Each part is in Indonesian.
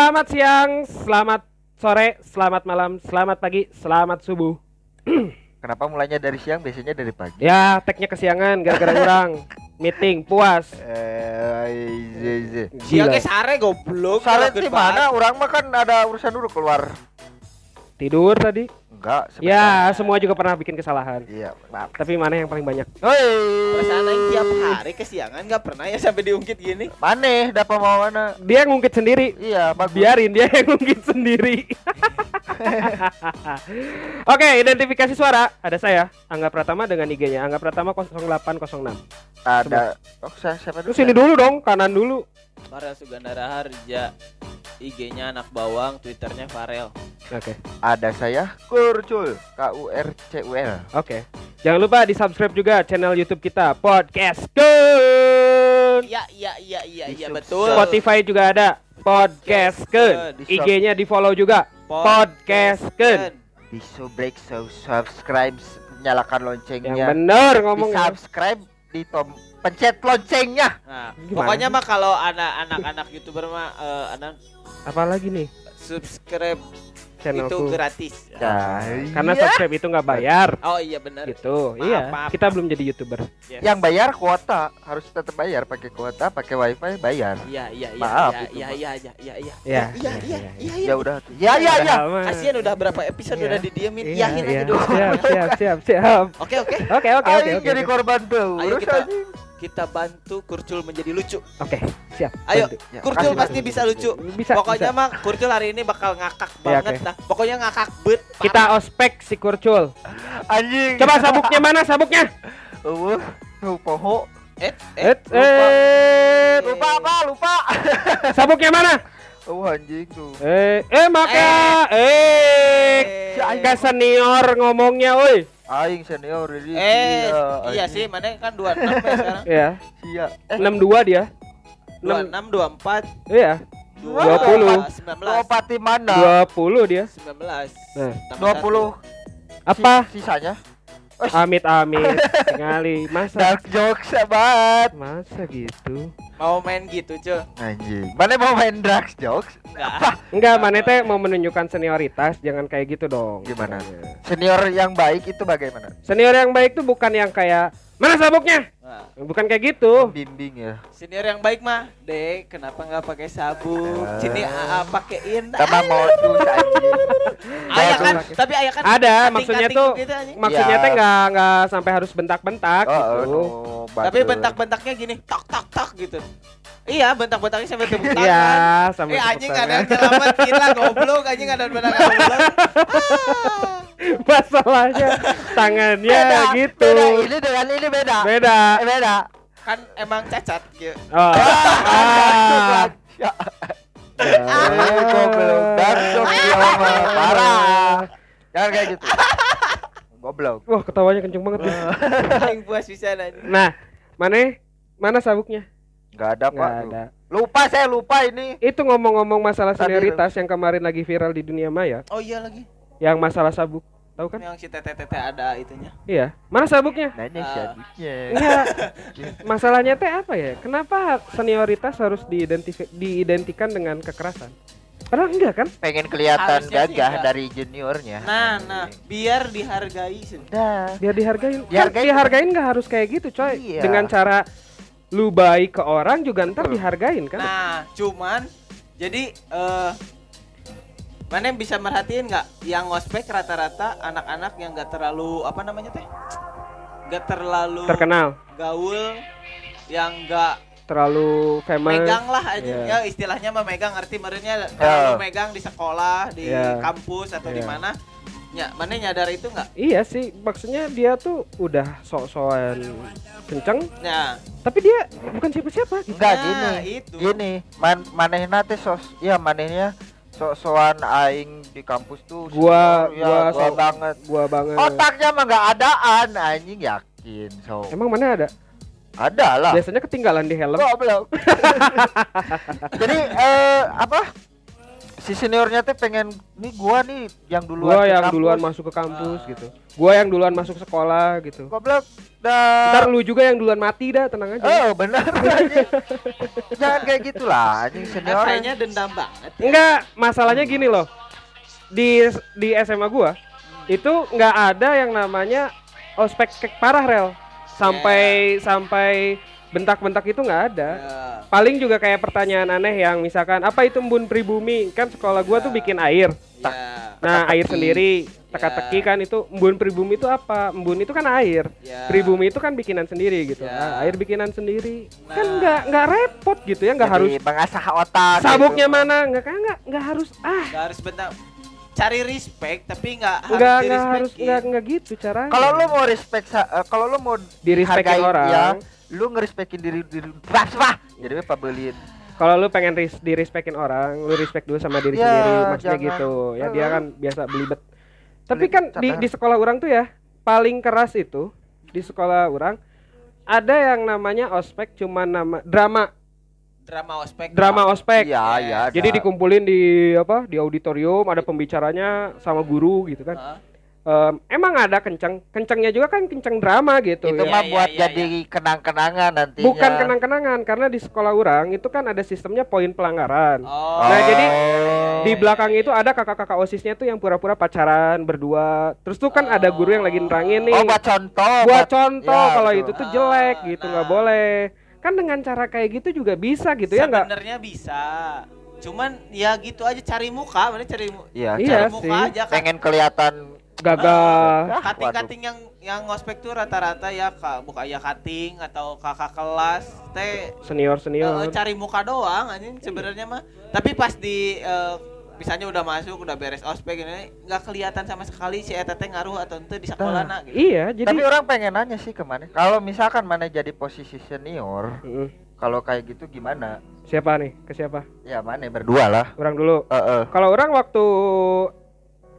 Selamat siang, selamat sore, selamat malam, selamat pagi, selamat subuh. Kenapa mulainya dari siang biasanya dari pagi? Ya, tagnya kesiangan gara-gara orang meeting puas. Eh, iya, iya. Gila. Siangnya sare goblok. Sare di mana? Orang mah kan ada urusan dulu keluar. Tidur tadi. Enggak, Ya, semua juga pernah bikin kesalahan. Iya, maaf. Tapi mana yang paling banyak? Hoi. Perasaan aing tiap hari kesiangan nggak pernah ya sampai diungkit gini. Maneh dapat mau mana? Dia ngungkit sendiri. Iya, bagus. Biarin dia yang ngungkit sendiri. Oke, identifikasi suara. Ada saya, Angga Pratama dengan IG-nya Angga Pratama 0806. ada Oh, saya siapa dulu? Terus ini dulu dong, kanan dulu. Farel Sugandara Harja. IG-nya anak bawang, Twitternya Farel. Oke. Ada saya Kurcul, K U R C U L. Oke. Jangan lupa di subscribe juga channel YouTube kita Podcast Kun. Iya, iya, iya, iya, Di iya sub- betul. Spotify juga ada Podcast Kun. Di sub- IG-nya di follow juga Podcast Kun. Di subrek so subscribe, nyalakan Yang loncengnya. bener Di ngomong. subscribe, di tom pencet loncengnya. Nah, Gimana pokoknya mah kalau anak anak-anak YouTuber mah eh, anak Apa lagi nih subscribe itu channelku? gratis. Nah, Karena iya. subscribe itu nggak bayar. Oh iya benar. Gitu. Maaf, iya. maaf, Kita belum jadi youtuber. Yes. yang bayar kuota harus tetap bayar pakai kuota pakai wifi bayar Iya, iya, iya, Maaf, iya, itu iya, mah. iya, iya, iya, iya. Iya. Iya, iya, iya, iya. ya udah tuh. ya ya ya Kasihan udah berapa episode Iya. udah didiemin. Iya, iya. Siap, siap, siap, siap. Oke, oke. Oke, oke, oke, jadi oke. korban tuh Ayo kita kita bantu Kurcul menjadi lucu. Oke, siap. Ayo, Bantu. Ya, Kurcul kasih, pasti kasih. bisa lucu. Bisa. Pokoknya bisa. mah Kurcul hari ini bakal ngakak Ya, banget oke. dah. Pokoknya ngakak bet. kita ospek si Kurcul. anjing Coba sabuknya mana sabuknya? uh poho eh eh Eh, eh, lupa apa lupa sabuknya mana? oh anjing tuh Eh, eh maka, eh, Aing. ke senior ngomongnya, oi. Aing senior jadi eh iya, iya sih, mana kan 26 ya sekarang. Ya, iya eh. 62 dia. 26 24 Iya, 20. 19 Pati mana? 20 dia. 19 Nah, Tambah 20 apa? Si- sisanya Amit amit sekali. Masa dark jokes banget masa gitu? Mau main gitu, cuy. anjing mana mau main dark jokes Enggak. Enggak, mana teh mau menunjukkan senioritas, jangan kayak gitu dong. Gimana? senior yang baik itu bagaimana Senior yang baik tuh bukan yang kayak mana sabuknya? Nah, Bukan kayak gitu. bimbing ya senior yang baik mah, Dek, kenapa nggak pakai sabuk? Ah. Sini AA pakein. sama anjing Ayah kan, tapi ayah kan Ada, maksudnya tuh gitu, maksudnya Ya. teh nggak nggak sampai harus bentak-bentak oh, gitu. oh, no, Tapi bentak-bentaknya gini, tak tak tak gitu. Iya, bentak-bentaknya sampai tepuk tangan. Iya, sama Eh anjing ada selamat gila goblok anjing ada yang bentak goblok. Ah. Masalahnya tangannya beda, gitu. beda ini dengan ini beda Beda. Eh, beda Kan emang cacat gitu. Oh. Ah. Ya. Eh, goblok dark jokes dia mah parah jangan kayak gitu goblok Wah, ketawanya kenceng banget nih. Aing puas bisa anjing. Nah, mana mana sabuknya? nggak ada pak Nggak ada. lupa saya lupa ini Itu ngomong-ngomong masalah Tadi- senioritas yang kemarin lagi viral di dunia maya, Oh iya lagi. Yang masalah sabuk. Tahu kan? Yang si tete-tete ada itunya. Iya. Mana sabuknya? nanya Ah. siadiknya Enggak. Masalahnya teh apa ya? Kenapa senioritas harus diidentif- diidentikan dengan kekerasan? Padahal enggak kan? pengen kelihatan Harusnya gagah enggak. dari juniornya Nah, nah, biar dihargai sih. Dah. Biar dihargain. Kan Dihargain. dihargain nggak harus kayak gitu, coy. Iya. Dengan cara lu baik ke orang juga ntar dihargain kan? Nah, cuman jadi eh mana yang bisa merhatiin nggak yang ngospek rata-rata anak-anak yang nggak terlalu apa namanya teh nggak terlalu Terkenal, gaul yang nggak terlalu famous. megang lah aja Iya. ya istilahnya mah megang arti merenya terlalu megang di sekolah di Iya. kampus atau di Iya. mana ya mana nyadar itu nggak Iya sih, maksudnya dia tuh udah sok-sokan kenceng, nah tapi dia bukan siapa-siapa gitu. enggak Nah, gini itu. gini man manehna teh sos ya manehnya sok-sokan aing di kampus tuh Gua- ya, gua gua sok- banget Gua banget. otaknya mah nggak adaan anjing yakin so Emang mana ada? ada lah Biasanya ketinggalan di helm. goblok jadi eh apa si seniornya teh pengen nih gua nih yang duluan Gua yang kampus. duluan masuk ke kampus Ah. gitu. Gua yang duluan masuk sekolah gitu. Goblok dah. Ntar lu juga yang duluan mati dah, tenang aja. Oh benar. Jangan kayak gitulah anjing senior. Kayaknya dendam banget. ya. Enggak, masalahnya gini loh. Di di SMA gua itu nggak ada yang namanya ospek kek parah rel. Sampai sampai bentak-bentak itu nggak ada. Ya. Paling juga kayak pertanyaan aneh yang misalkan apa itu embun pribumi? Kan sekolah gua tuh bikin air. Ya. Nah, Teka-teki. air sendiri, teka-teki Ya. kan itu embun pribumi itu apa? Embun itu kan air. Ya. Pribumi itu kan bikinan sendiri gitu. Ya. Ah, air bikinan sendiri. Kan Nah. nggak nggak repot gitu ya, nggak harus mengasah otak. sabuknya gitu. mana, nggak kan nggak nggak harus ah Gak harus bentar cari respect tapi nggak harus nggak harus nggak nggak gitu caranya. Kalau lu mau respect eh, kalau lu mau dihargain orang. dia, lu ngerespekin diri diri bah. Jadi apa belin. Kalau lu pengen ris di respectin orang, lu respect dulu sama diri Ya, sendiri, maksudnya jangan. gitu. Ya dia kan biasa belibet. Tapi kan di di sekolah orang tuh ya paling keras itu di sekolah orang ada yang namanya ospek cuma nama drama drama ospek drama ospek. Iya, iya. ada. Jadi dikumpulin di apa? Di auditorium ada pembicaranya sama guru gitu kan. Hah? Em, emang ada kenceng, kencengnya juga kan kenceng drama gitu. itu ya. mah buat iya, jadi kenang-kenangan nantinya. Bukan kenang-kenangan karena di sekolah orang itu kan ada sistemnya poin pelanggaran. oh Nah, jadi Oh. Di belakang itu ada kakak-kakak OSISnya tuh yang pura-pura pacaran berdua. Terus tuh kan ada guru yang lagi nerangin nih. Oh, buat contoh. buat contoh ya, kalau itu tuh jelek Ah, gitu nah. nggak boleh. Kan dengan cara kayak gitu juga bisa gitu ya nggak? sebenarnya bisa cuman ya gitu aja cari muka mana cari mu- Iya, Iya cari muka sih. aja kan pengen kelihatan Gagah. Ah, kating-kating yang yang ngospek tuh rata-rata ya kak buka ya kating atau kakak kelas teh Senior senior. cari muka doang anjing sebenarnya mah tapi pas di eh, misalnya udah masuk udah beres ospek ini nggak kelihatan sama sekali si eta teh ngaruh atau ente di sekolah Nah. gitu. Iya, jadi Tapi orang pengen nanya sih ke mana. Kalau misalkan mana jadi posisi senior, Mm, kalau kayak gitu gimana? siapa nih? Ke siapa? Ya mana berdua lah. Orang dulu. Heeh. Kalau orang waktu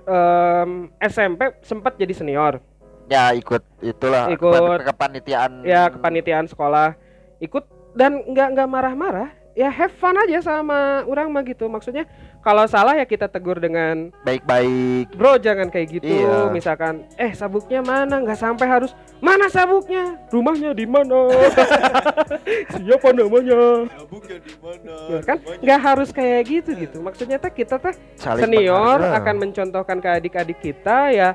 em, SMP sempat jadi senior. Ya ikut itulah Ikut. kepan- kepanitiaan. ya kepanitiaan sekolah ikut dan nggak nggak marah-marah ya have fun aja sama orang mah gitu maksudnya kalau salah ya kita tegur dengan baik-baik. bro jangan kayak gitu. Iya. misalkan eh sabuknya mana? Nggak sampai harus mana sabuknya? Rumahnya di mana? Siapa namanya? Ya kan? Nggak harus kayak gitu gitu. Maksudnya teh kita teh Saling senior akan mencontohkan ke adik-adik kita ya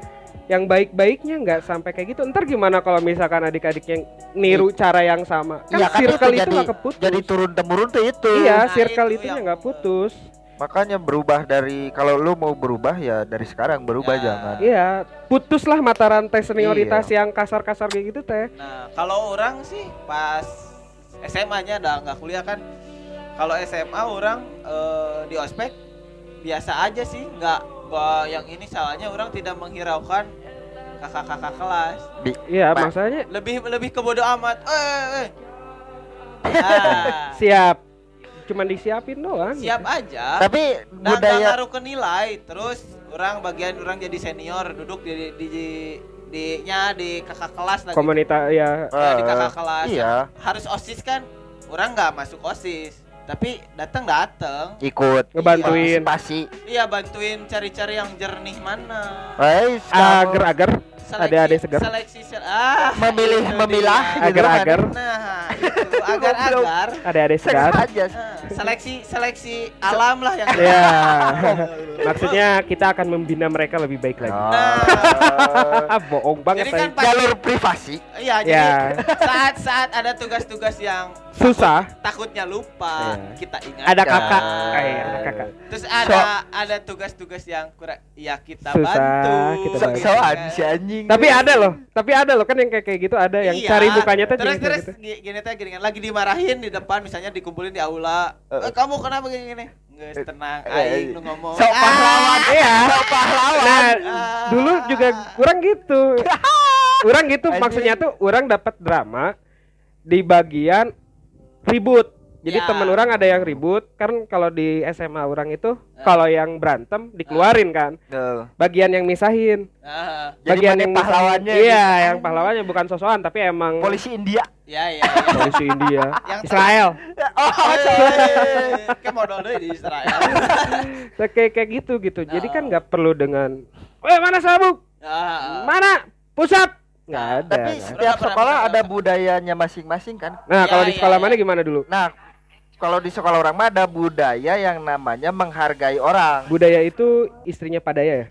yang baik-baiknya nggak sampai kayak gitu. Ntar gimana kalau misalkan adik-adiknya niru cara yang sama? Kan Iya kan circle itu itu jadi nggak keputus. jadi turun temurun tuh itu. iya Nah, circle itu itu yang- nggak putus Makanya berubah dari kalau lu mau berubah ya dari sekarang berubah Ya. jangan. iya putuslah mata rantai senioritas Iya. yang kasar-kasar kayak gitu teh Nah, kalau orang sih pas SMA-nya udah nggak kuliah kan. Kalau SMA orang eh, di ospek biasa aja sih, nggak yang ini salahnya orang tidak menghiraukan kakak-kakak kelas. iya maksudnya Lebih lebih ke bodo amat. Eh, eh. Nah, siap cuman disiapin doang siap gitu. aja. Tapi Nah, nggak budaya ngaruh ke nilai. Terus orang bagian orang jadi senior duduk di di di, di nya di kakak kelas lagi. komunitas ya Ya, di Eh, kakak kelas. iya. Harus OSIS kan. Orang nggak masuk OSIS. Tapi datang datang. ikut Ngebantuin. partisipasi. Iya bantuin cari-cari yang jernih mana. Eh, agar-agar Seleksi- Adik-adik segar. Seleksi sel- ah. Memilih- memilah gitu agar-agar. Nah, itu agar-agar. ada-ada segar aja. Nah, seleksi seleksi alam lah yang ya maksudnya kita akan membina mereka lebih baik lagi. Nah, ah bohong banget Jadi kan jalur privasi. Iya, jadi ya saat-saat ada tugas-tugas yang susah takutnya lupa, Iya. kita ingat. ada kakak eh ada kakak Terus ada ada tugas-tugas yang kurang ya kita Susah, bantu. kita So bantu. soan kan. si anjing. tapi ada loh tapi ada loh kan yang kayak kayak gitu ada yang Iya. cari bukanya tuh terus terus gitu. gi- gini teh gini kan lagi dimarahin di depan misalnya dikumpulin di aula Eh. "Eh, kamu kenapa gini gini Nggak tenang aing nu ngomong Sok pahlawan. iya Sok pahlawan. nah Ah. dulu juga kurang gitu kurang gitu maksudnya tuh orang dapat drama di bagian ribut. Jadi Ya. teman orang ada yang ribut. Kan kalau di SMA orang itu Eh. kalau yang berantem dikeluarin kan. Tuh. bagian yang misahin. Ah, Jadi bagian mana yang pahlawannya misahin. iya gitu. yang pahlawannya bukan sosokan tapi emang Polisi India. ya ya ya. Polisi India. Yang Israel. Oh, Eh, kayak modal deh di Israel. Kayak kayak gitu gitu. Jadi kan nggak perlu dengan eh mana sabuk? Ah, mana? Pusat nggak ada Tapi kan? setiap sekolah ada budayanya masing-masing kan. nah Ya, kalau di ya, sekolah ya. mana gimana dulu Nah, kalau di sekolah orang mah ada budaya yang namanya menghargai orang. budaya itu istrinya padaya ya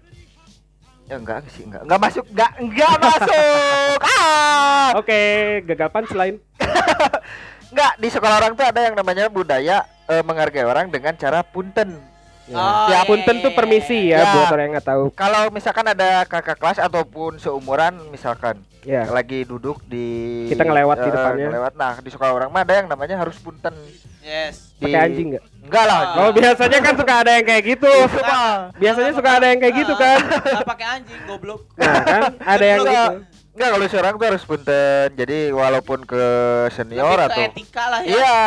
Ya enggak sih, enggak. Enggak masuk, enggak enggak masuk. Ah! oke gagal selain Enggak, di sekolah orang tuh ada yang namanya budaya eh, menghargai orang dengan cara punten. Ya. Oh, ya iya, punten iya, tuh iya. permisi ya, Ya. buat orang yang nggak tahu Kalau misalkan ada kakak kelas ataupun seumuran misalkan ya lagi duduk di Kita ngelewat di eh, depannya. ngelewat. Nah, di sekolah orang mah ada yang namanya harus punten. Yes. Di... pakai anjing nggak Enggak lah. Ah. oh biasanya kan suka ada yang kayak gitu Itu mah. biasanya suka ada yang kayak gitu kan Nggak pakai anjing, goblok. nah kan ada yang Enggak. gitu Enggak kalau seorang tuh harus punten. Jadi walaupun ke senior Lebih ke atau etika lah ya. Iya,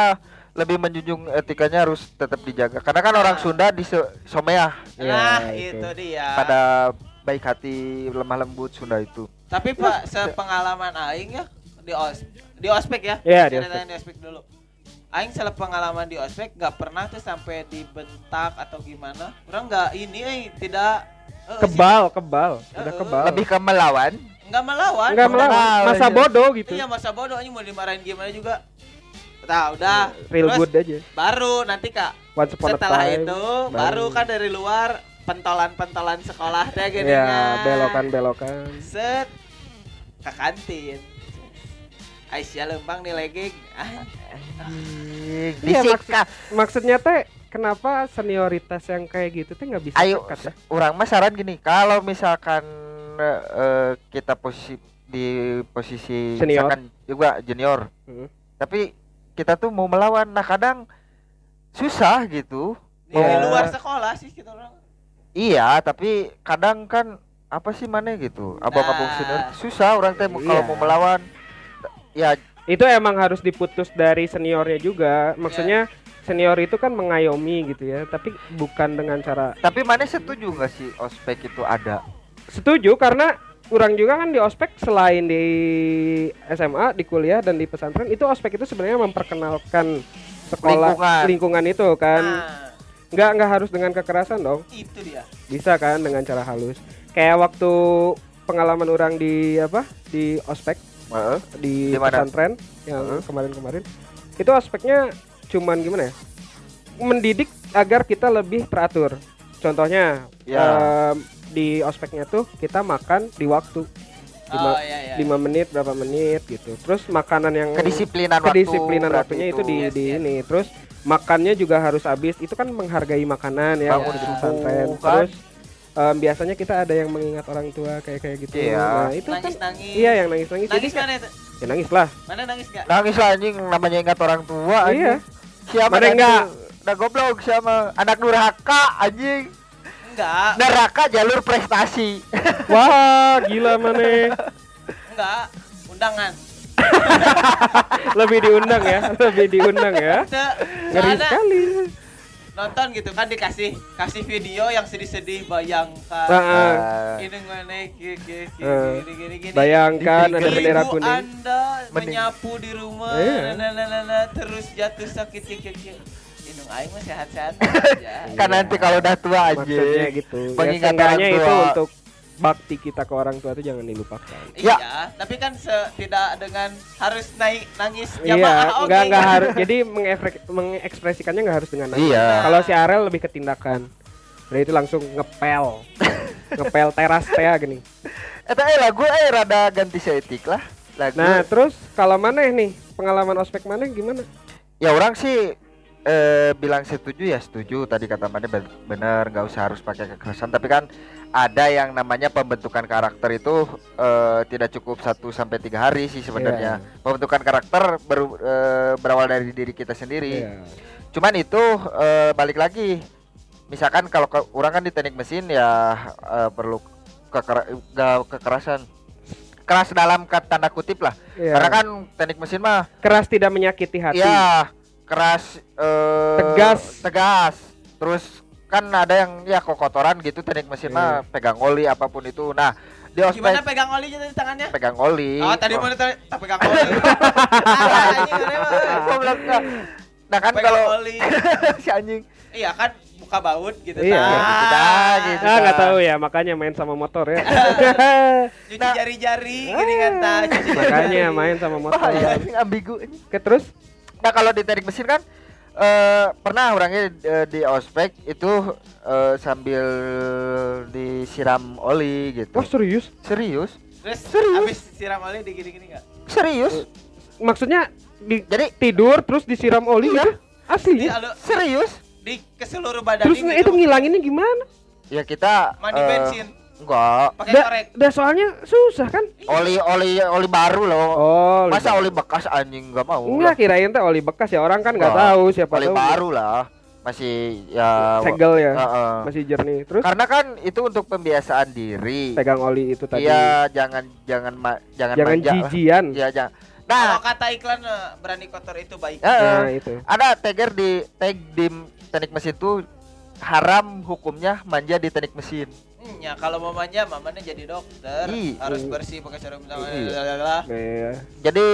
lebih menjunjung etikanya harus tetap dijaga. Karena kan orang. Sunda di se- someah Nah, Ya, itu itu. dia. pada baik hati, lemah lembut Sunda itu. Tapi Pak, sepengalaman aing ya di os di ospek ya. Iya, di Ceritain di ospek dulu. Aing salah pengalaman di ospek nggak pernah tuh sampai dibentak atau gimana. Orang nggak ini eh tidak eh, kebal kebal udah Eh, kebal Lebih ke melawan. sih, nggak melawan. nggak melawan masa aja. bodoh gitu Iya masa bodoh anjing mau dimarahin gimana juga. Nah, udah. real Terus good aja Baru nanti Kak, once upon a setelah time itu baru kan dari luar pentolan-pentolan sekolah teh gini ya belokan belokan set ke kantin Aisyah lembang nih legging ah, Anjing, Iya, Disikat. maksudnya teh kenapa senioritas yang kayak gitu teh nggak bisa Ayo, sekat ya? orang mah saran gini, kalau misalkan eh, kita posisi di posisi Senior. misalkan juga junior, Hmm. tapi kita tuh mau melawan, nah kadang susah gitu. di Ya. luar sekolah sih kita orang Iya, tapi kadang kan apa sih mana gitu, abang-abang Nah. senior susah orang teh mau- kalau Iya. mau melawan, ya itu emang harus diputus dari seniornya juga maksudnya senior itu kan mengayomi gitu ya tapi bukan dengan cara tapi mana setuju nggak sih ospek itu ada? setuju karena kurang juga kan di ospek selain di SMA di kuliah dan di pesantren itu ospek itu sebenarnya memperkenalkan sekolah Lingkungan. lingkungan itu kan. Nah nggak nggak harus dengan kekerasan dong. Itu dia. Bisa kan dengan cara halus. Kayak waktu pengalaman orang di apa di ospek Heeh. di Di mana? pesantren yang kemarin-kemarin. Itu aspeknya cuman gimana ya? Mendidik agar kita lebih teratur. Contohnya Ya. em, di ospeknya tuh kita makan di waktu lima, oh iya iya lima menit berapa menit gitu terus makanan yang Kedisiplinan waktu. kedisiplinan berarti waktunya itu, di, Yes, di yes. ini terus makannya juga harus habis itu kan menghargai makanan ya di subuh, pesantren kan? terus em, biasanya kita ada yang mengingat orang tua kayak kayak gitu Iya. nah itu kan nangis nangis iya yang nangis nangis jadi nangis kan- mana itu ya nangis lah mana nangis nggak Nangis lah anjing namanya ingat orang tua anjing. Iya. Siapa Mana enggak? Udah goblok siapa? Anak durhaka anjing. Enggak Neraka jalur prestasi. Wah, gila mana? enggak undangan Lebih diundang ya, lebih diundang ya. ada Ngeri sekali. nonton gitu kan dikasih kasih video yang sedih-sedih bayangkan Nah, ini gini gini gini gini gini bayangkan ada bendera kuning. Anda Mending. menyapu di rumah, Iya. nah, nah, nah, nah, terus jatuh sakit. Indung aing mah sehat-sehat aja. kan nanti kalau udah tua Maksudnya anjing. gitu. Ya, Mengingat seenggaknya orang itu untuk bakti kita ke orang tua itu jangan dilupakan. Iya, Ya. tapi kan se- tidak dengan harus naik nangis Iya, jamaah oke. enggak enggak harus. Jadi mengefre- mengekspresikannya enggak harus dengan nangis. Iya. Kalau si Arel lebih ke tindakan. Jadi itu langsung ngepel. ngepel teras teh gini. Eta eh lagu eh rada ganti seetik lah. Lagu. Nah, terus kalau mana nih pengalaman ospek mana gimana? ya orang sih eh bilang setuju ya setuju. Tadi kata Mane ben- bener nggak usah harus pakai kekerasan. Tapi kan ada yang namanya pembentukan karakter itu eh, tidak cukup 1 sampai tiga hari sih sebenarnya. Pembentukan karakter baru eh, berawal dari diri kita sendiri. Iya. cuman itu eh, balik lagi. Misalkan kalau ke, orang kan di teknik mesin ya eh, perlu keker- kekerasan. Keras dalam tanda kutip lah. Iya. karena kan teknik mesin mah keras tidak menyakiti hati. Ya, keras eh, Tegas. Tegas. Terus kan ada yang ya kokotoran gitu teknik mesin mah pegang oli apa pun itu. Nah, di Gimana ospek pegang olinya tadi tangannya? pegang oli. Oh, tadi Oh, mana tadi tak pegang oli. Ah. Nah, kan Pegang kalau oli. si anjing Iya kan muka baut gitu Iya. Nah, Gitu dah, gitu. Ah nggak tahu ya makanya main sama motor ya. cuci Nah. jari-jari gini kan tah, cuci makanya main sama motor. Ini ambigu ini. Oke terus Nah kalau di teknik mesin kan eh pernah orangnya eh, di ospek itu eh, sambil disiram oli gitu. wah serius? Serius? terus Serius? habis siram oli digini-gini enggak Serius? Maksudnya di Jadi tidur terus disiram oli Iya. gitu? Asli? di alu, serius? di ke seluruh badan Terus gitu, itu ngilanginnya gimana? Ya kita mandi eh, bensin Enggak. pakai Da, korek da soalnya susah kan? Oli oli oli baru loh. Oh, Masa oli oli bekas anjing nggak mau? Enggak kirain teh oli bekas ya orang kan nggak Enggak. tahu siapa oli tahu baru lah. Masih ya segel ya, Heeh. masih jernih. Terus Karena kan itu untuk pembiasaan diri. pegang oli itu tadi. Iya, jangan jangan ma- jangan, Jangan manja. jijian. Iya, jangan. kalau Nah, kata iklan eh, berani kotor itu baik heeh. Nah, itu. ada tagger di tag di teknik mesin itu haram hukumnya manja di teknik mesin. Hmm, ya kalau mau manja mamanya jadi dokter Ih. harus bersih pakai sarung tangan Iya. Iya. Jadi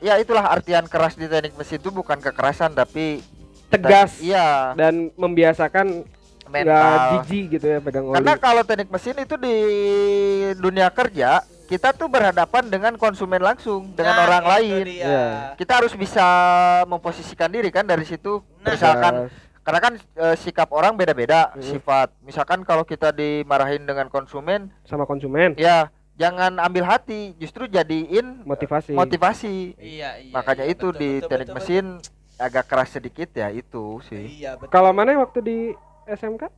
ya itulah artian keras di teknik mesin itu bukan kekerasan tapi Tegas Iya, dan membiasakan mental. jijik gitu ya pegang oli. Karena kalau teknik mesin itu di dunia kerja kita tuh berhadapan dengan konsumen langsung dengan Nah, orang lain. dia. Iya. Kita harus bisa memposisikan diri kan dari situ. Nah. Misalkan. Karena kan eh, sikap orang beda-beda Mm. sifat. Misalkan kalau kita dimarahin dengan konsumen, sama konsumen ya jangan ambil hati, justru jadiin motivasi. motivasi. Iya, iya. Makanya iya, itu betul, di betul, teknik betul, mesin agak keras sedikit ya itu betul. sih. Iya, betul. Kalau mana waktu di SMK?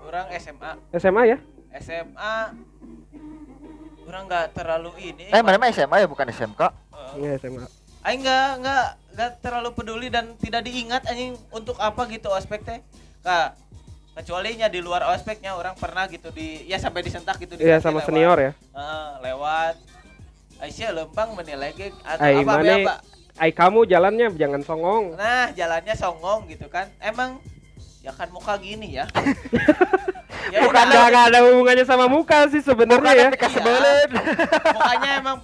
orang SMA, SMA ya? SMA orang nggak terlalu ini. Eh, mana SMA ya bukan SMK. Eh, Iya SMA. Aing nggak nggak nggak terlalu peduli dan tidak diingat anjing untuk apa gitu ospek teh. Kak, kecuali nya di luar ospeknya orang pernah gitu di ya sampai disentak gitu di Iya sama lewat. senior ya. Heeh, lewat Aisyah lempang menilai ge atau Ai, apa. Ai kamu jalannya jangan songong. Nah, jalannya songong gitu kan. Emang ya kan muka gini ya. ya Bukan nggak ada hubungannya sama muka sih sebenarnya ya. Bukan Iya. mukanya emang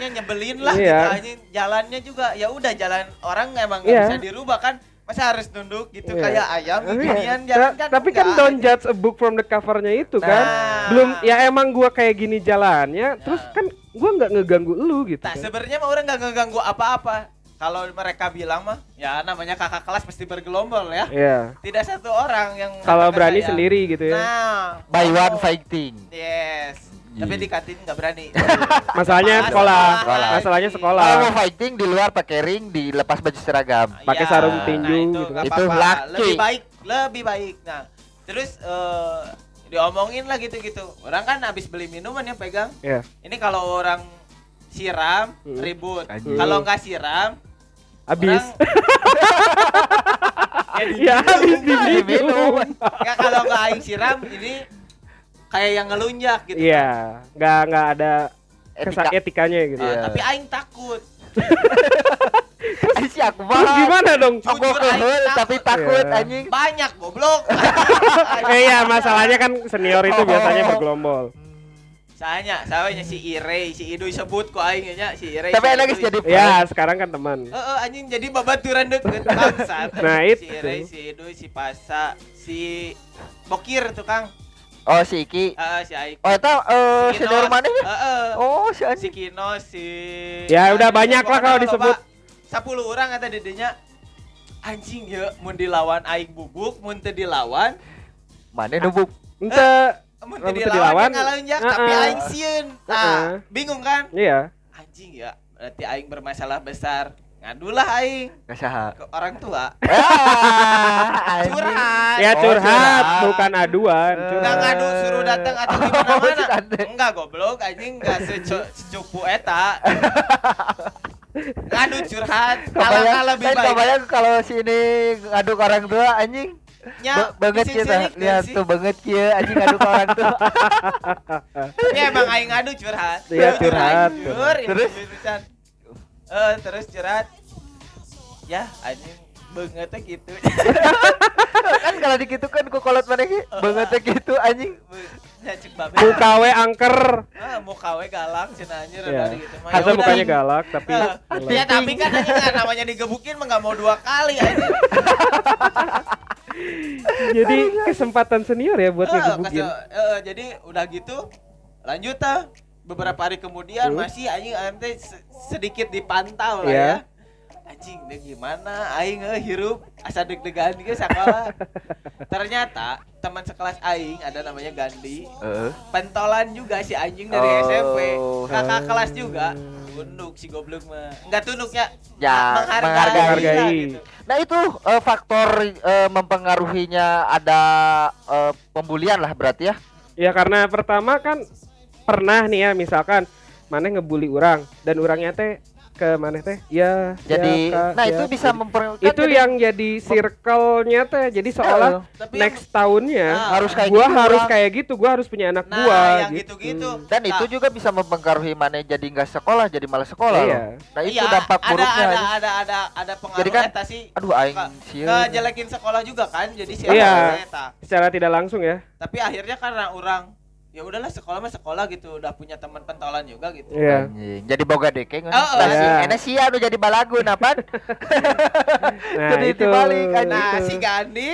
nya nyebelin lah Iya. gitu. Jalannya juga ya udah jalan orang emang nggak Iya. bisa dirubah kan. Masa harus nunduk gitu Iya. kayak ayam Iya. ginian jalan Ta- kan. Tapi kan don't judge a book from the covernya itu kan. Nah. Belum ya emang gua kayak gini jalannya, terus Nah. kan gua nggak ngeganggu lu gitu. Nah, kan. sebenarnya mah orang nggak ngeganggu apa-apa. Kalau mereka bilang mah, ya namanya kakak kelas pasti bergelombol ya. Iya. Tidak satu orang yang Kalau berani saya. sendiri gitu ya. Nah, By one oh, fighting. Yes. Iya. Tapi di kantin nggak berani. Masalahnya Sekolah, sekolah. sekolah. Masalahnya Kalau sekolah. mau fighting di luar pakai ring, dilepas baju seragam. Pakai Ya, sarung nah tinju itu gitu kan. Itu laki. Lebih baik, lebih baik. Nah, terus eh, diomongin lah gitu-gitu. Orang kan habis beli minuman yang pegang. Iya. Ini kalau orang siram Hmm. ribut. Kalau nggak siram Habis. orang- ya habis Diminum. kalau nggak aing siram ini kayak yang ngelunjak gitu. Iya, nggak nggak ada Etika. kesak etikanya gitu. Ah, Iya. Tapi aing takut. Ay, si aku Terus gimana dong? Aku Jujur, kehel tapi takut Iya. anjing. Banyak goblok. Eh ya masalahnya kan senior itu biasanya Oh. bergelombol. Saya, saya si Ire, si Idu disebut kok aing nya si Ire. Tapi si enak jadi Ya sekarang kan teman. Heeh, anjing jadi babaturan deket bangsat. Nah, Si itu. Ire, si Idu, si Pasa, si Bokir tukang. Oh si Iki. Heeh, si Aik. Oh itu eh Si mana ya? Heeh. Oh si Si anjing. Kino, si Ya, udah Nah, banyak lah kalau disebut. 10 orang kata dedenya anjing ya mun dilawan aing bubuk mun teu dilawan Mana nubuk? Ente mun Lamun teu teu dilawan ngalaunjak heeh. tapi aing sieun Heeh. ah bingung kan iya. anjing ya berarti aing bermasalah besar ngadulah aing ke orang tua anjing. curhat Ya Oh, curhat, curhat. bukan aduan. Eh. Nggak Curhat. ngadu suruh datang atau gimana Oh, mana enggak goblok anjing enggak secu- secupu eta ngadu curhat kalah Kebayang, lebih baik kebayang kalau si ini ngadu ke orang tua anjing. Ba- banget kita lihat tuh banget kia anjing ngadu ke orang tua. Ya emang aing ngadu curhat. Iya, curhat. jujur, ini Terus? Eh, terus curhat. Ya, anjing bangetnya gitu. kan kalau dikitukan ku kolot mana ki bangetnya gitu anjing. Ya cek babe. Muka we angker. Ah, muka we galak cenah anjir ada gitu. mah. Harusnya Ya mukanya galak tapi Eh, galak. Ya tapi kan anjing kan namanya digebukin mah enggak mau dua kali anjing. Jadi kesempatan senior ya buat Eh, ngegebukin. kasih- eh, jadi udah gitu lanjut ah beberapa hari kemudian Terus? masih anjing aing teh se- sedikit dipantau lah Iya. ya anjing deh gimana aing eh, hirup asa deg-degan ke sekolah ternyata teman sekelas aing ada namanya Gandhi Heeh. pentolan juga si anjing dari Oh. SMP kakak kelas juga tunduk si goblok mah enggak tunduknya Ya, menghargai, menghargai. lah gitu. Nah itu eh, faktor eh, mempengaruhinya ada eh, pembulian lah berarti ya. Ya karena pertama kan pernah nih ya misalkan mana ngebully orang dan orangnya teh ke mana teh ya Jadi, ya, Kak, nah ya. itu bisa Jadi- mempengaruhi itu yang jadi circle-nya teh jadi seolah Tapi next tahunnya Ah, harus kayak gua gitu harus kayak gitu gua harus punya anak Nah, gua yang gitu. gitu-gitu. dan Nah. itu juga bisa mempengaruhi mana jadi nggak sekolah jadi malas sekolah Iya. loh. Nah itu Iya, dampak ada, buruknya. ada ada ada ada pengaruh Jadi kan, eta sih Aduh aing ngejelekin sekolah juga kan jadi si Iya. secara tidak langsung ya tapi akhirnya karena orang ya udahlah sekolah mah sekolah gitu udah punya teman pentolan juga gitu iya Anjing, jadi boga dekeng. Oh, nah, si iya. Enes sia anu jadi balagu napan. nah Jadi itu dibalik, nah itu. si Gandhi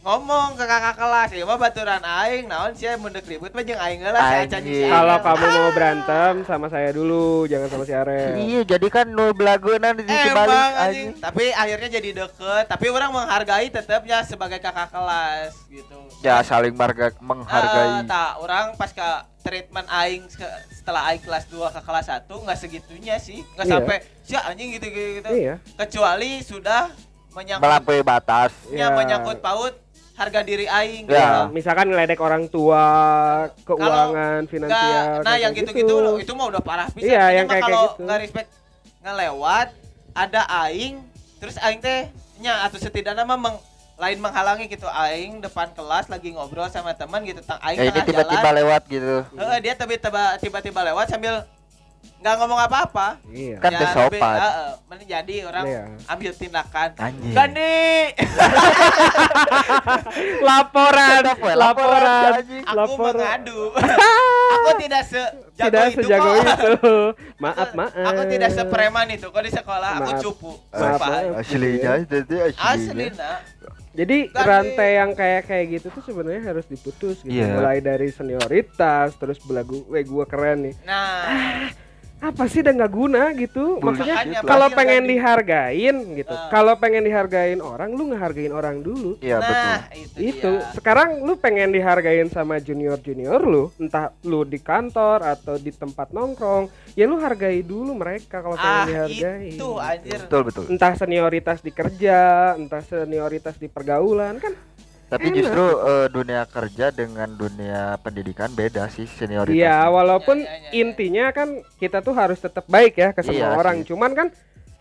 ngomong ke kakak kelas ya mah baturan aing naon sih mendek ribut mah jeung aing si Anjing. aing. kalau kamu mau berantem sama saya dulu jangan sama si Arel iya, jadi kan nu belagunan di sisi balik anjing. Tapi akhirnya jadi deket. Tapi orang menghargai tetapnya sebagai kakak kelas gitu. Ya saling marga, menghargai. tak orang pas ke treatment aing se- setelah aing kelas 2 ke kelas 1 nggak segitunya sih. Nggak Iya. sampai si anjing gitu gitu. iya Kecuali sudah menyangkut Melampaui batas. ya, Iya. menyangkut paut harga diri aing Ya. gitu. misalkan ngeledek orang tua keuangan Nggak, finansial nah kayak yang gitu-gitu itu mah udah parah pisan. Iya, Ini yang kayak- kalau kayak gitu. nggak respect ngelewat ada aing terus aing teh nya atau setidaknya mah meng, lain menghalangi gitu aing depan kelas lagi ngobrol sama teman gitu tang aing Ya ini tiba-tiba lewat gitu. Heeh, dia tiba-tiba tiba-tiba lewat sambil nggak ngomong apa-apa. iya Kan lebih- sopan. heeh, men- jadi orang Iya. ambil tindakan. Anjing. Gandhi, laporan laporan, laporan aku laporan mengadu. aku tidak sejago tidak itu sejago kok. itu maaf maaf Aku tidak sepreman itu. Kok di sekolah aku Maaf. cupu. Maaf, Sumpah. maaf. Aslinya itu Asli aslinya. nak. jadi Gandhi. rantai yang kayak kayak gitu tuh sebenarnya harus diputus gitu Iya. mulai dari senioritas terus belagu weh gua keren nih Nah, apa sih udah nggak guna gitu maksudnya Makanya kalau pengen dihargain gitu Ah. kalau pengen dihargain orang lu ngehargain orang dulu Iya betul. nah itu, itu dia. sekarang lu pengen dihargain sama junior junior lu entah lu di kantor atau di tempat nongkrong ya lu hargai dulu mereka kalau pengen Ah, dihargai itu anjir. Betul betul. entah senioritas di kerja entah senioritas di pergaulan kan Tapi Enak. justru eh, dunia kerja dengan dunia pendidikan beda sih senioritas. iya walaupun Ya, ya, ya, ya. intinya kan kita tuh harus tetap baik ya ke semua Iya orang sih. cuman kan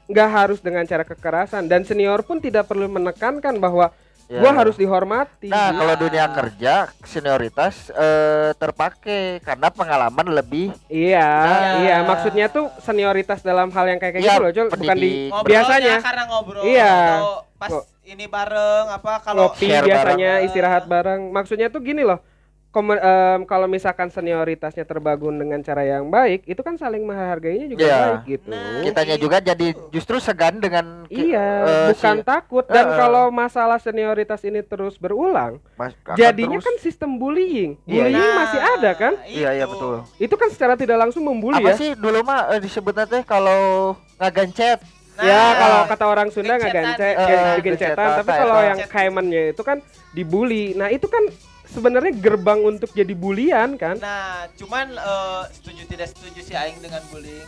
nggak harus dengan cara kekerasan dan senior pun tidak perlu menekankan bahwa Ya. gua harus dihormati Nah, kalau dunia kerja senioritas eh, terpakai karena pengalaman lebih Iya, Nah. iya. Maksudnya tuh senioritas dalam hal yang kayak kayak Iya, gitu loh, Cul. Bukan di. Ngobrolnya biasanya karena ngobrol Iya. atau pas Kok- ini bareng apa kalau biasanya bareng. istirahat bareng. Maksudnya tuh gini loh. Komen- em, kalau misalkan senioritasnya terbangun dengan cara yang baik, itu kan saling menghargainya juga Iya. baik gitu. Nah, kitanya gitu. juga jadi justru segan dengan Iya, eh, bukan si- takut. Dan eh. kalau masalah senioritas ini terus berulang, Mas- jadinya terus- kan sistem bullying. Iya, Bullying Nah, masih ada kan? Iya iya itu. betul. Itu kan secara tidak langsung membuli Apa ya. sih dulu mah eh, disebutnya teh kalau ngagancet Nah, ya kalau kata orang Sunda nggak gencetan. gancet, Eh, gen- eh, digencetan. gencetan, Tapi kalau apa? yang kaimannya itu kan dibully. Nah itu kan sebenarnya gerbang untuk jadi bulian kan? Nah, cuman eh, setuju tidak setuju sih aing dengan bullying.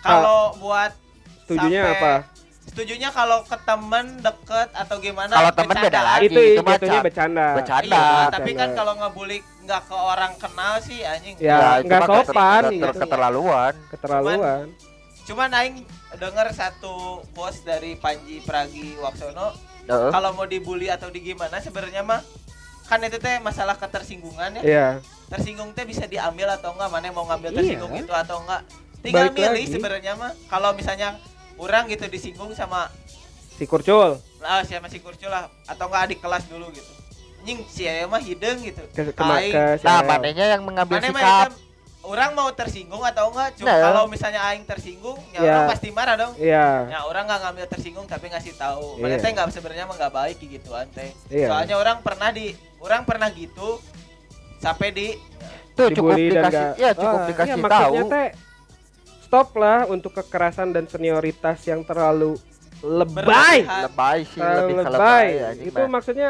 Kalau buat Setujunya sampai- apa? Setujunya kalau ke temen deket atau gimana? Kalau temen beda lagi. itu itu jatuhnya bercanda. bercanda. Iya, Bercanda. tapi kan kalau ngebully nggak ke orang kenal sih anjing. Ya, itu nggak keter- sopan keter- gitu. keterlaluan. keterlaluan. Cuman aing denger satu post dari Panji Pragi Waksono, Heeh. kalau mau dibully atau di gimana sebenarnya mah kan itu teh masalah ketersinggungan ya. Iya. Tersinggung teh bisa diambil atau enggak, mana yang mau ngambil Iya. tersinggung itu atau enggak. Tinggal Balik milih sebenarnya mah. Kalau misalnya orang gitu disinggung sama Si kurcul ah siapa si kurcul lah atau enggak adik kelas dulu gitu. Anjing si Aya mah hideng gitu. ke, ke, ke Nah, manenya yang mengambil sikap. Orang mau tersinggung atau enggak cuma Nah. kalau misalnya aing tersinggung ya Ya. orang pasti marah dong Iya. ya orang nggak ngambil tersinggung tapi ngasih tahu mana teh nggak sebenarnya mah nggak baik gitu teh Iya. soalnya orang pernah di orang pernah gitu sampai di Tuh cukup dikasih ya cukup Ah, dikasih iya, tahu. teh stop lah untuk kekerasan dan senioritas yang terlalu lebay. Berlebihan. Lebay sih Terlalu lebih lebay. lebay anjing, Itu mah. maksudnya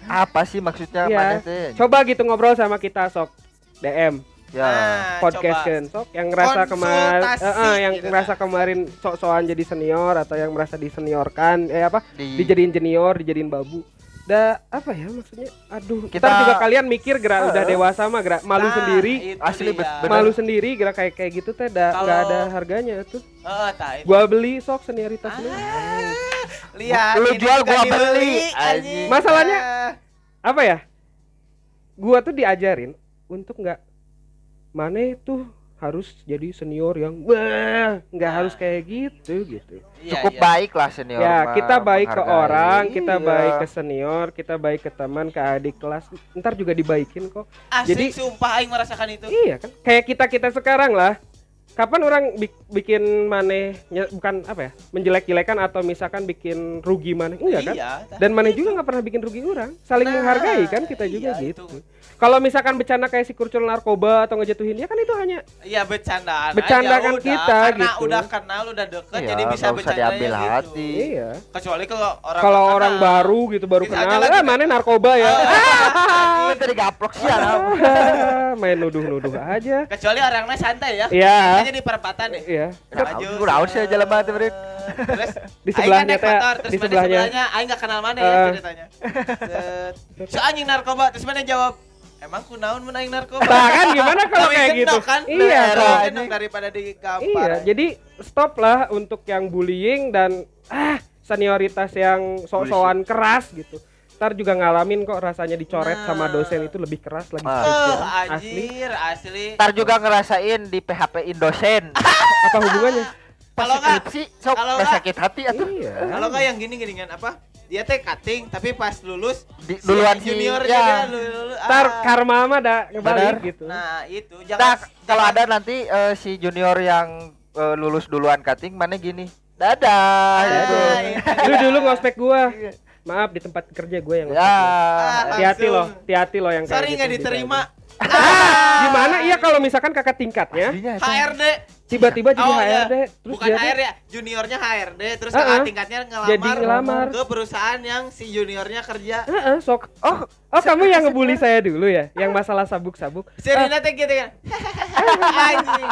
apa sih maksudnya mana teh? coba gitu ngobrol sama kita sok DM Ya. Nah, podcast coba. kan sok yang ngerasa kemarin Konsultasi yang gitu ngerasa kan. kemarin sok-sokan jadi senior atau yang merasa diseniorkan eh apa Di, dijadiin junior dijadiin babu da apa ya maksudnya aduh kita juga kalian mikir gerak Eh. udah dewasa mah gerak malu Nah, sendiri Asli, bener. malu sendiri gerak kayak kayak gitu teh da Kalau- nggak ada harganya tuh Heeh, tah, itu. gua beli sok senioritas lu Ah, lihat Lu jual, gua beli, anjing. anjing. Masalahnya- apa ya gua tuh diajarin untuk nggak mana itu harus jadi senior yang wah nggak harus kayak gitu gitu Iya, cukup iya. baik lah senior. ya kita baik ke orang kita Iya. baik ke senior kita baik ke teman ke adik kelas ntar juga dibaikin kok Asli Jadi- sumpah aing merasakan itu. iya kan kayak kita kita sekarang lah kapan orang bik- bikin maneh bukan apa ya menjelek-jelekan atau misalkan bikin rugi maneh enggak kan Iya, dan mana juga nggak pernah bikin rugi orang saling Nah, menghargai kan kita juga iya, gitu itu. Kalau misalkan bercanda kayak si kurcul narkoba atau ngejatuhin dia kan itu hanya Iya bercandaan. Bercandakan aja, udah. kita, karena gitu. udah kenal udah deket Iya, jadi bisa bercanda diambil gitu. hati. iya Kecuali kalau orang kalau orang kenal. baru gitu baru Bisa aja kenal lagi eh kan. mana narkoba ya Lu tadi gaplok sih ya. main nuduh-nuduh aja Kecuali orangnya santai ya. Iya. Hanya di perempatan deh. iya Maju. Gue sih jalan banget Brit. Terus Di aing sebelahnya kan teh, terus di sebelahnya. sebelahnya aing enggak kenal mana ya Eh. ceritanya. Set. Si anjing narkoba terus mana jawab Emang kunaon mun aing narkoba? Nah kan gimana kalau kayak gitu? kan? Iya, gendong daripada digampar. Iya, jadi stop lah untuk yang bullying dan ah senioritas yang sok-sokan keras gitu. Ntar juga ngalamin kok rasanya dicoret Nah. sama dosen itu lebih keras lagi. Ah. Eh, Asli. asli. Ntar juga ngerasain di PHP Indosen. Apa hubungannya? Pas Kalau nggak- sok kalau nggak nggak- sakit hati atuh. Iya. Kalau enggak yang gini gini kan apa? Dia teh cutting tapi pas lulus Di- duluan si- junior ya. dia lulus. Ntar ah. karma mah dah ngebalik Benar. gitu. Nah, itu Nah, jangan kalau jangan- ada nanti eh, si junior yang eh, lulus duluan cutting mana gini. Dadah Ah, gitu. itu Lu dulu ngospek gua. Maaf di tempat kerja gue yang Ya. Ah, Hati-hati langsung. loh, hati-hati loh yang kayak Sorry gitu nggak diterima. Ah, gimana? Iya kalau misalkan kakak tingkatnya. HRD. Tiba-tiba jadi Oh, iya. HRD terus Bukan dia HRD ya, juniornya HRD terus kakak ah. tingkatnya ngelamar, Jadi ngelamar. ke perusahaan yang si juniornya kerja. Heeh, sok. Oh, oh kamu yang ngebully saya dulu ya, yang masalah sabuk-sabuk. Si Rina teh gitu kan.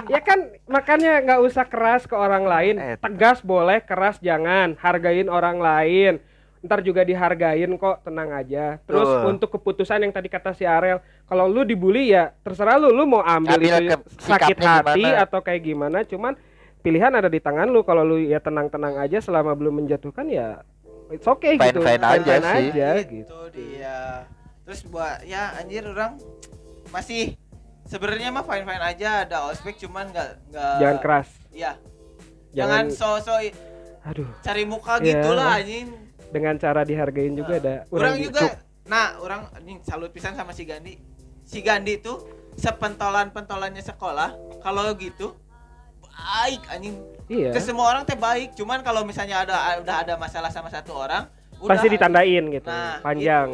Ya kan makanya nggak usah keras ke orang lain. Eh. Tegas boleh, keras jangan. Hargain orang lain. Ntar juga dihargain kok, tenang aja. Terus Betul. untuk keputusan yang tadi kata si Arel, kalau lu dibully ya terserah lu, lu mau ambil, Ambil itu ke- sakit sikapnya hati gimana. atau kayak gimana. Cuman pilihan ada di tangan lu. Kalau lu ya tenang-tenang aja selama belum menjatuhkan ya it's okay gitu. Fine-fine aja sih. aja, Itu gitu. dia. Terus buat ya anjir orang masih sebenarnya mah fine fine aja ada ospek cuman nggak nggak Jangan keras. Iya. Jangan, so-so i- Aduh, cari muka Iya. gitu lah anjing. Dengan cara dihargain juga ada Orang juga nah, orang anjing salut pisan sama si Gandhi. Si Gandhi tuh sepentolan-pentolannya sekolah kalau gitu baik anjing. Iya. Ke semua orang teh baik, cuman kalau misalnya ada udah ada masalah sama satu orang udah Pasti ditandain gitu, Nah, panjang.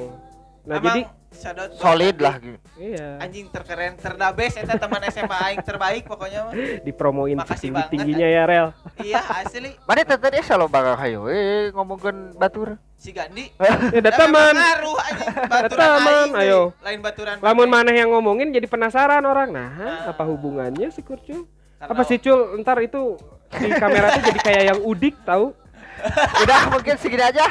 Nah, Emang jadi buat Solid lah gitu. iya, anjing terkeren terdabes eta teman SMA aing terbaik pokoknya mah dipromoin Makasih setinggi banget, tingginya ya Rel. iya asli Mana teh tadi bakal hayo eh ngomongkeun batur. si Gandhi Ya ada Da teman. ngaruh anjing baturan teman, aing ayo. lain baturan Lamun maneh. yang ngomongin jadi penasaran orang. Nah, Nah. apa hubungannya sih Kurcul? Karena- Apa sih Cul? Ntar itu di kamera tuh jadi kayak yang udik tahu. Udah mungkin segini aja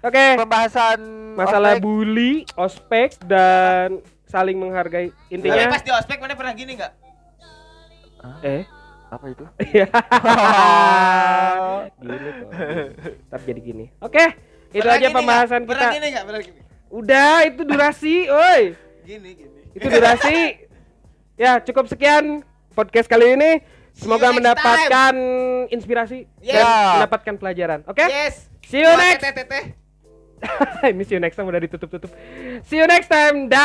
Oke, pembahasan masalah ospek. bully, ospek dan saling menghargai. tapi Intinya pas di ospek mana pernah gini nggak eh apa itu? Iya. gini kok. Ntar jadi gini. Oke, itu Pernah aja pembahasan pernah kita. gini nggak pernah gini Udah, itu durasi, oi. gini gini Itu durasi. ya, cukup sekian podcast kali ini. Semoga mendapatkan inspirasi Yes. dan mendapatkan pelajaran. Oke? yes See you Buat next. teteh-teteh. Ini see you next time udah ditutup-tutup. See you next time. Dah.